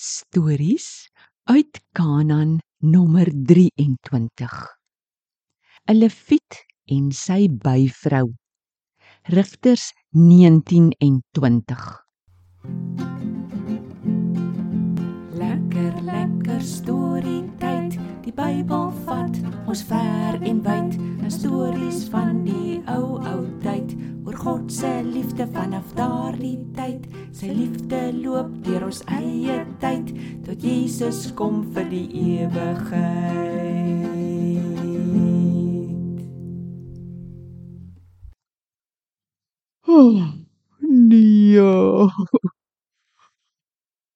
Stories uit Kanaan nommer 23. 'n Lewiet en sy byvrou. Rigters 19 en 20. Lekker lekker storie tyd. Die Bybel vat liefde vanaf daardie tyd. Sy liefde loop deur ons eie tyd tot Jesus kom vir die ewigheid. Oh, nee.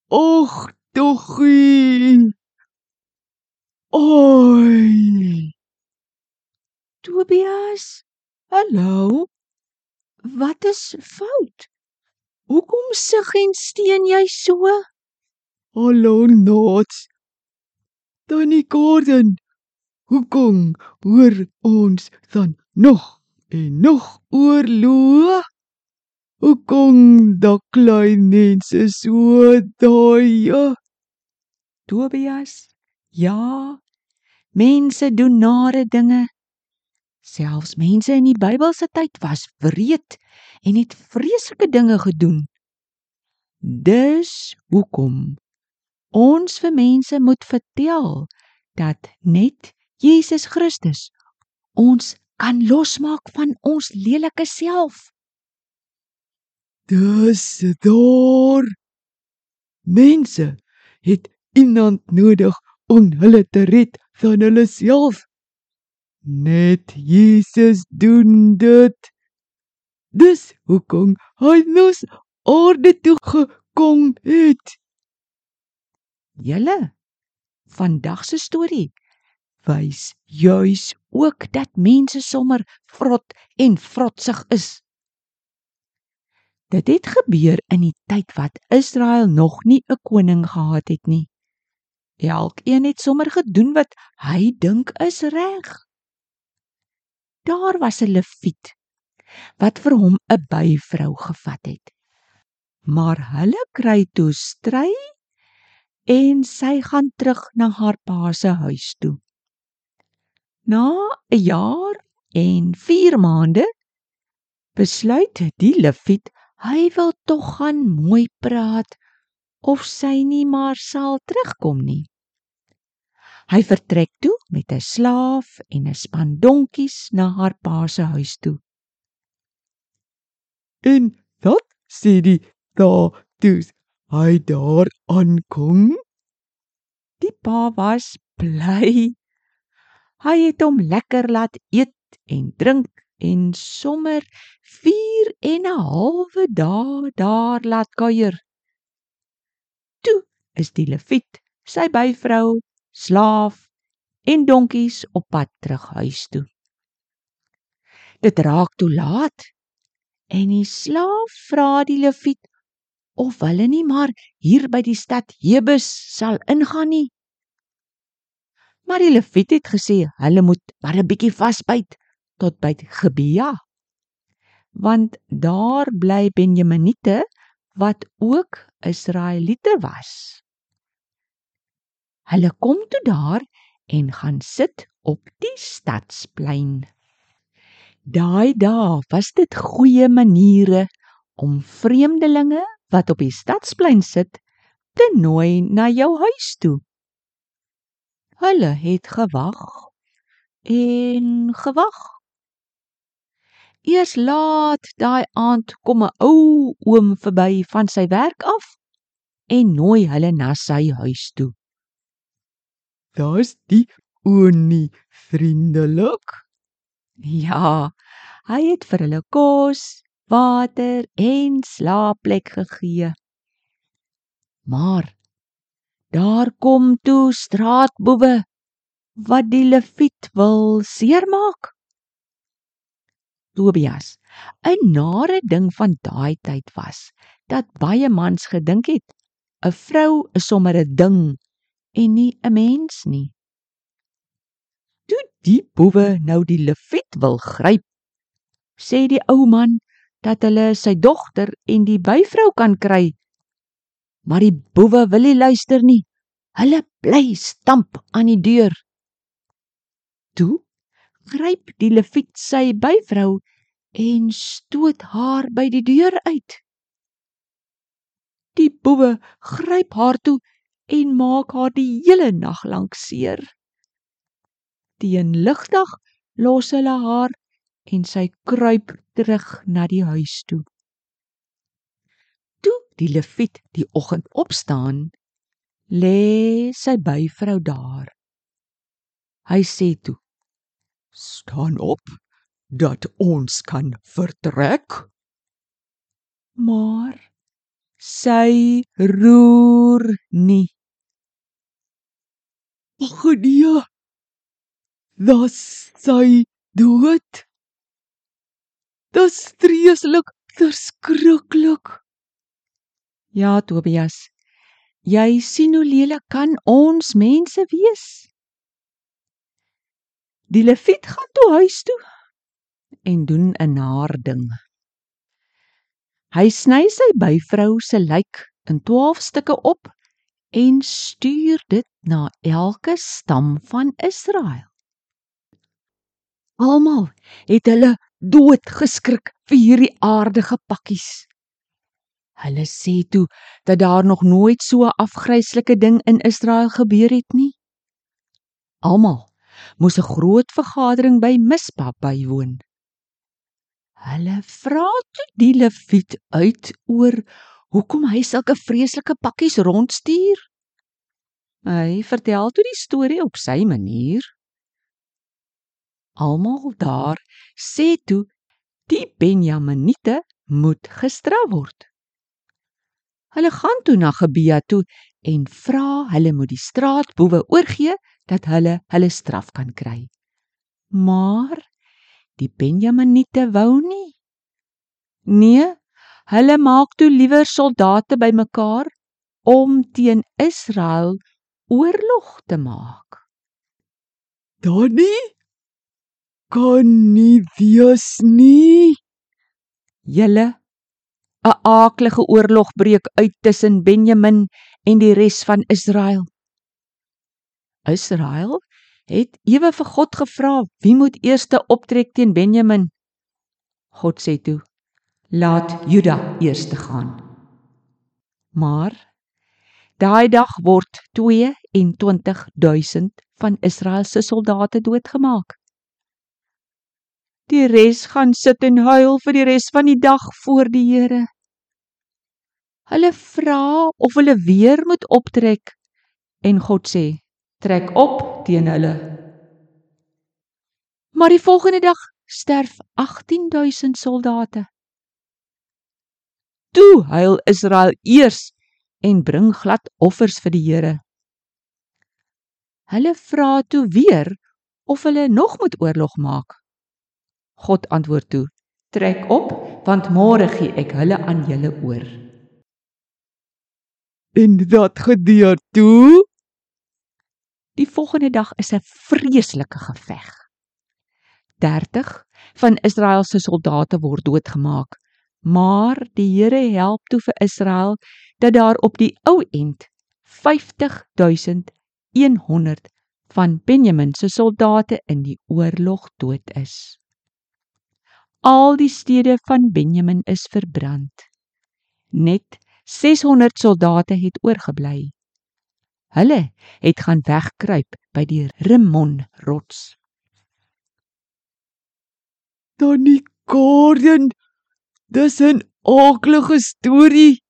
Och, doggie. Oi. Tobias, hallo. Wat is fout? Hoekom sug en steen jy so? Hallo Nots. Tannie Gordon. Hoekom hoor ons dan nog en nog oorlog? Hoekom da klein mense so daai? Tobias, ja. Mense doen nare dinge. Selfs mense in die Bybelse tyd was wreed en het vreeslike dinge gedoen. Dis hoekom ons vir mense moet vertel dat net Jesus Christus ons kan losmaak van ons lelike self. Dis daar. Mense het iemand nodig om hulle te red van hulle self. Net Jesus doen dit. Dis hoekom hy nos aarde toe gekom het. Julle vandag se storie wys juis ook dat mense sommer vrot en vrotsig is. Dit het gebeur in die tyd wat Israel nog nie 'n koning gehad het nie. Elkeen het sommer gedoen wat hy dink is reg. Daar was 'n leviet wat vir hom 'n byvrou gevat het. Maar hulle kry toe stry en sy gaan terug na haar pa se huis toe. Na 'n jaar en 4 maande besluit die leviet hy wil tog gaan mooi praat of sy nie maar sal terugkom nie. Hy vertrek toe met 'n slaaf en 'n span donkies na haar pa se huis toe. En wat sê die daar toe hy daar aankom? Die pa was bly. Hy het hom lekker laat eet en drink en sommer 4 en 'n halwe dae daar laat kuier. Toe is die leviet, sy byvrou, slaaf en donkies op pad terug huis toe. Dit raak toe laat en die slaaf vra die leviet of hulle nie maar hier by die stad Jebus sal ingaan nie. Maar die leviet het gesê hulle moet maar 'n bietjie vasbyt tot by Gebea. Want daar bly Benjaminite wat ook Israeliete was. Hulle kom toe daar en gaan sit op die stadsplein. Daai dae was dit goeie maniere om vreemdelinge wat op die stadsplein sit te nooi na jou huis toe. Hulle het gewag en gewag. Eers laat daai aand kom 'n ou oom verby van sy werk af en nooi hulle na sy huis toe. Daar's die oonie vriendelik. Ja, hy het vir hulle kos, water en slaapplek gegee. Maar daar kom toe straatboewe wat die leviet wil seermaak. Tobias, 'n nare ding van daai tyd was dat baie mans gedink het 'n vrou is sommer 'n ding en nie 'n mens nie. Toe die boewe nou die leviet wil gryp, sê die ou man dat hulle sy dogter en die byvrou kan kry. Maar die boewe wil nie luister nie. Hulle bly stamp aan die deur. Toe gryp die leviet sy byvrou en stoot haar by die deur uit. Die boewe gryp haar toe en maak haar die hele nag lank seer. Teen ligdag los hulle haar en sy kruip terug na die huis toe. Toe die leviet die oggend opstaan, lê sy byvrou daar. Hy sê toe: Staan op dat ons kan vertrek. Maar sy roer nie. Ag nee. Das sy dood. Dis vreeslik, verskriklik. Ja, Tobias. Jy sien hoe lelik kan ons mense wees. Die leviet gaan toe huis toe en doen 'n naar ding. Hy sny sy byvrou se lyk in 12 stukke op en stuur dit na elke stam van Israel. Almal het hulle dood geskrik vir hierdie aardige pakkies. Hulle sê toe dat daar nog nooit so 'n afgryslike ding in Israel gebeur het nie. Almal moes 'n groot vergadering by Mispa bywoon. Hulle vra toe die leviet uit oor hoekom hy sulke vreeslike pakkies rondstuur. Hy vertel toe die storie op sy manier. Almal daar sê toe die Benjaminite moet gestraf word. Hulle gaan toe na Gebea toe en vra hulle moet die straatboewe oorgee dat hulle hulle straf kan kry. Maar die Benjaminite wou nie. Nee, hulle maak toe liewer soldate bymekaar om teen Israel oorlog te maak. Donnie kan nie wees nie. Julle 'n aaklige oorlog breek uit tussen Benjamin en die res van Israel. Israel het ewe vir God gevra wie moet eerste optrek teen Benjamin. God sê toe: "Laat Juda eerste gaan." Maar daai dag word 22000 van Israel se soldate doodgemaak. Die res gaan sit en huil vir die res van die dag voor die Here. Hulle vra of hulle weer moet optrek en God sê: "Trek op teen hulle." Maar die volgende dag sterf 18000 soldate. Toe huil Israel eers en bring glad offers vir die Here. Hulle vra toe weer of hulle nog moet oorlog maak. God antwoord toe: "Trek op, want môre gee ek hulle aan julle oor." En dat gebeur toe? Die volgende dag is 'n vreeslike geveg. 30 van Israel se soldate word doodgemaak, maar die Here help toe vir Israel dat daar op die ou end 50100 van Benjamin se soldate in die oorlog dood is. Al die stede van Benjamin is verbrand. Net 600 soldate het oorgebly. Hulle het gaan wegkruip by die Rimon rots. Donnie Gordon, dis 'n aaklige storie.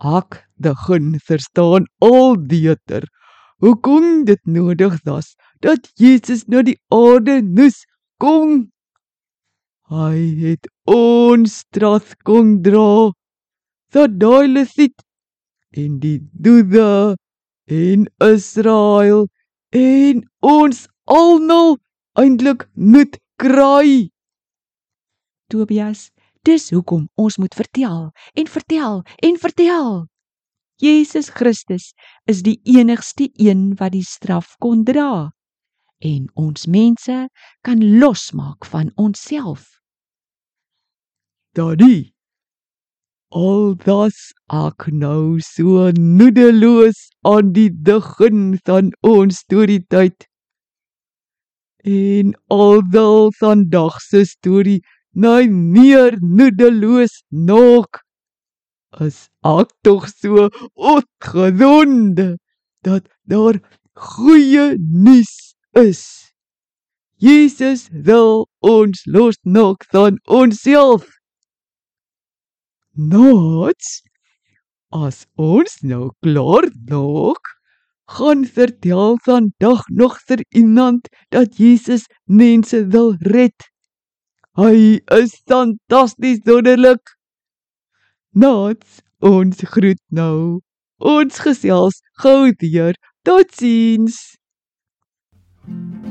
Ek begin verstaan al beter hoekom dit nodig was dat Jesus na die aarde moes kom. Hy het ons straf kom dra dat daai Lewiet en die Juda en Israel en ons almal eintlik moet kry. Tobias, dis hoekom ons moet vertel en vertel en vertel. Jesus Christus is die enigste een wat die straf kon dra en ons mense kan losmaak van onsself. Daddy aldas ek nou so noedeloos aan die begin van ons storietyd. En almal vandag se storie nou meer noedeloos nog as ek tog so opgewonde dat daar goeie nuus is. Jesus wil ons losmaak van onsself. Nots as ons nou klaar nog gaan vertel vandag nog vir iemand dat Jesus mense wil red. Hy is fantasties wonderlik. Nots ons groet nou. Ons gesels gou weer. Totsiens. thank you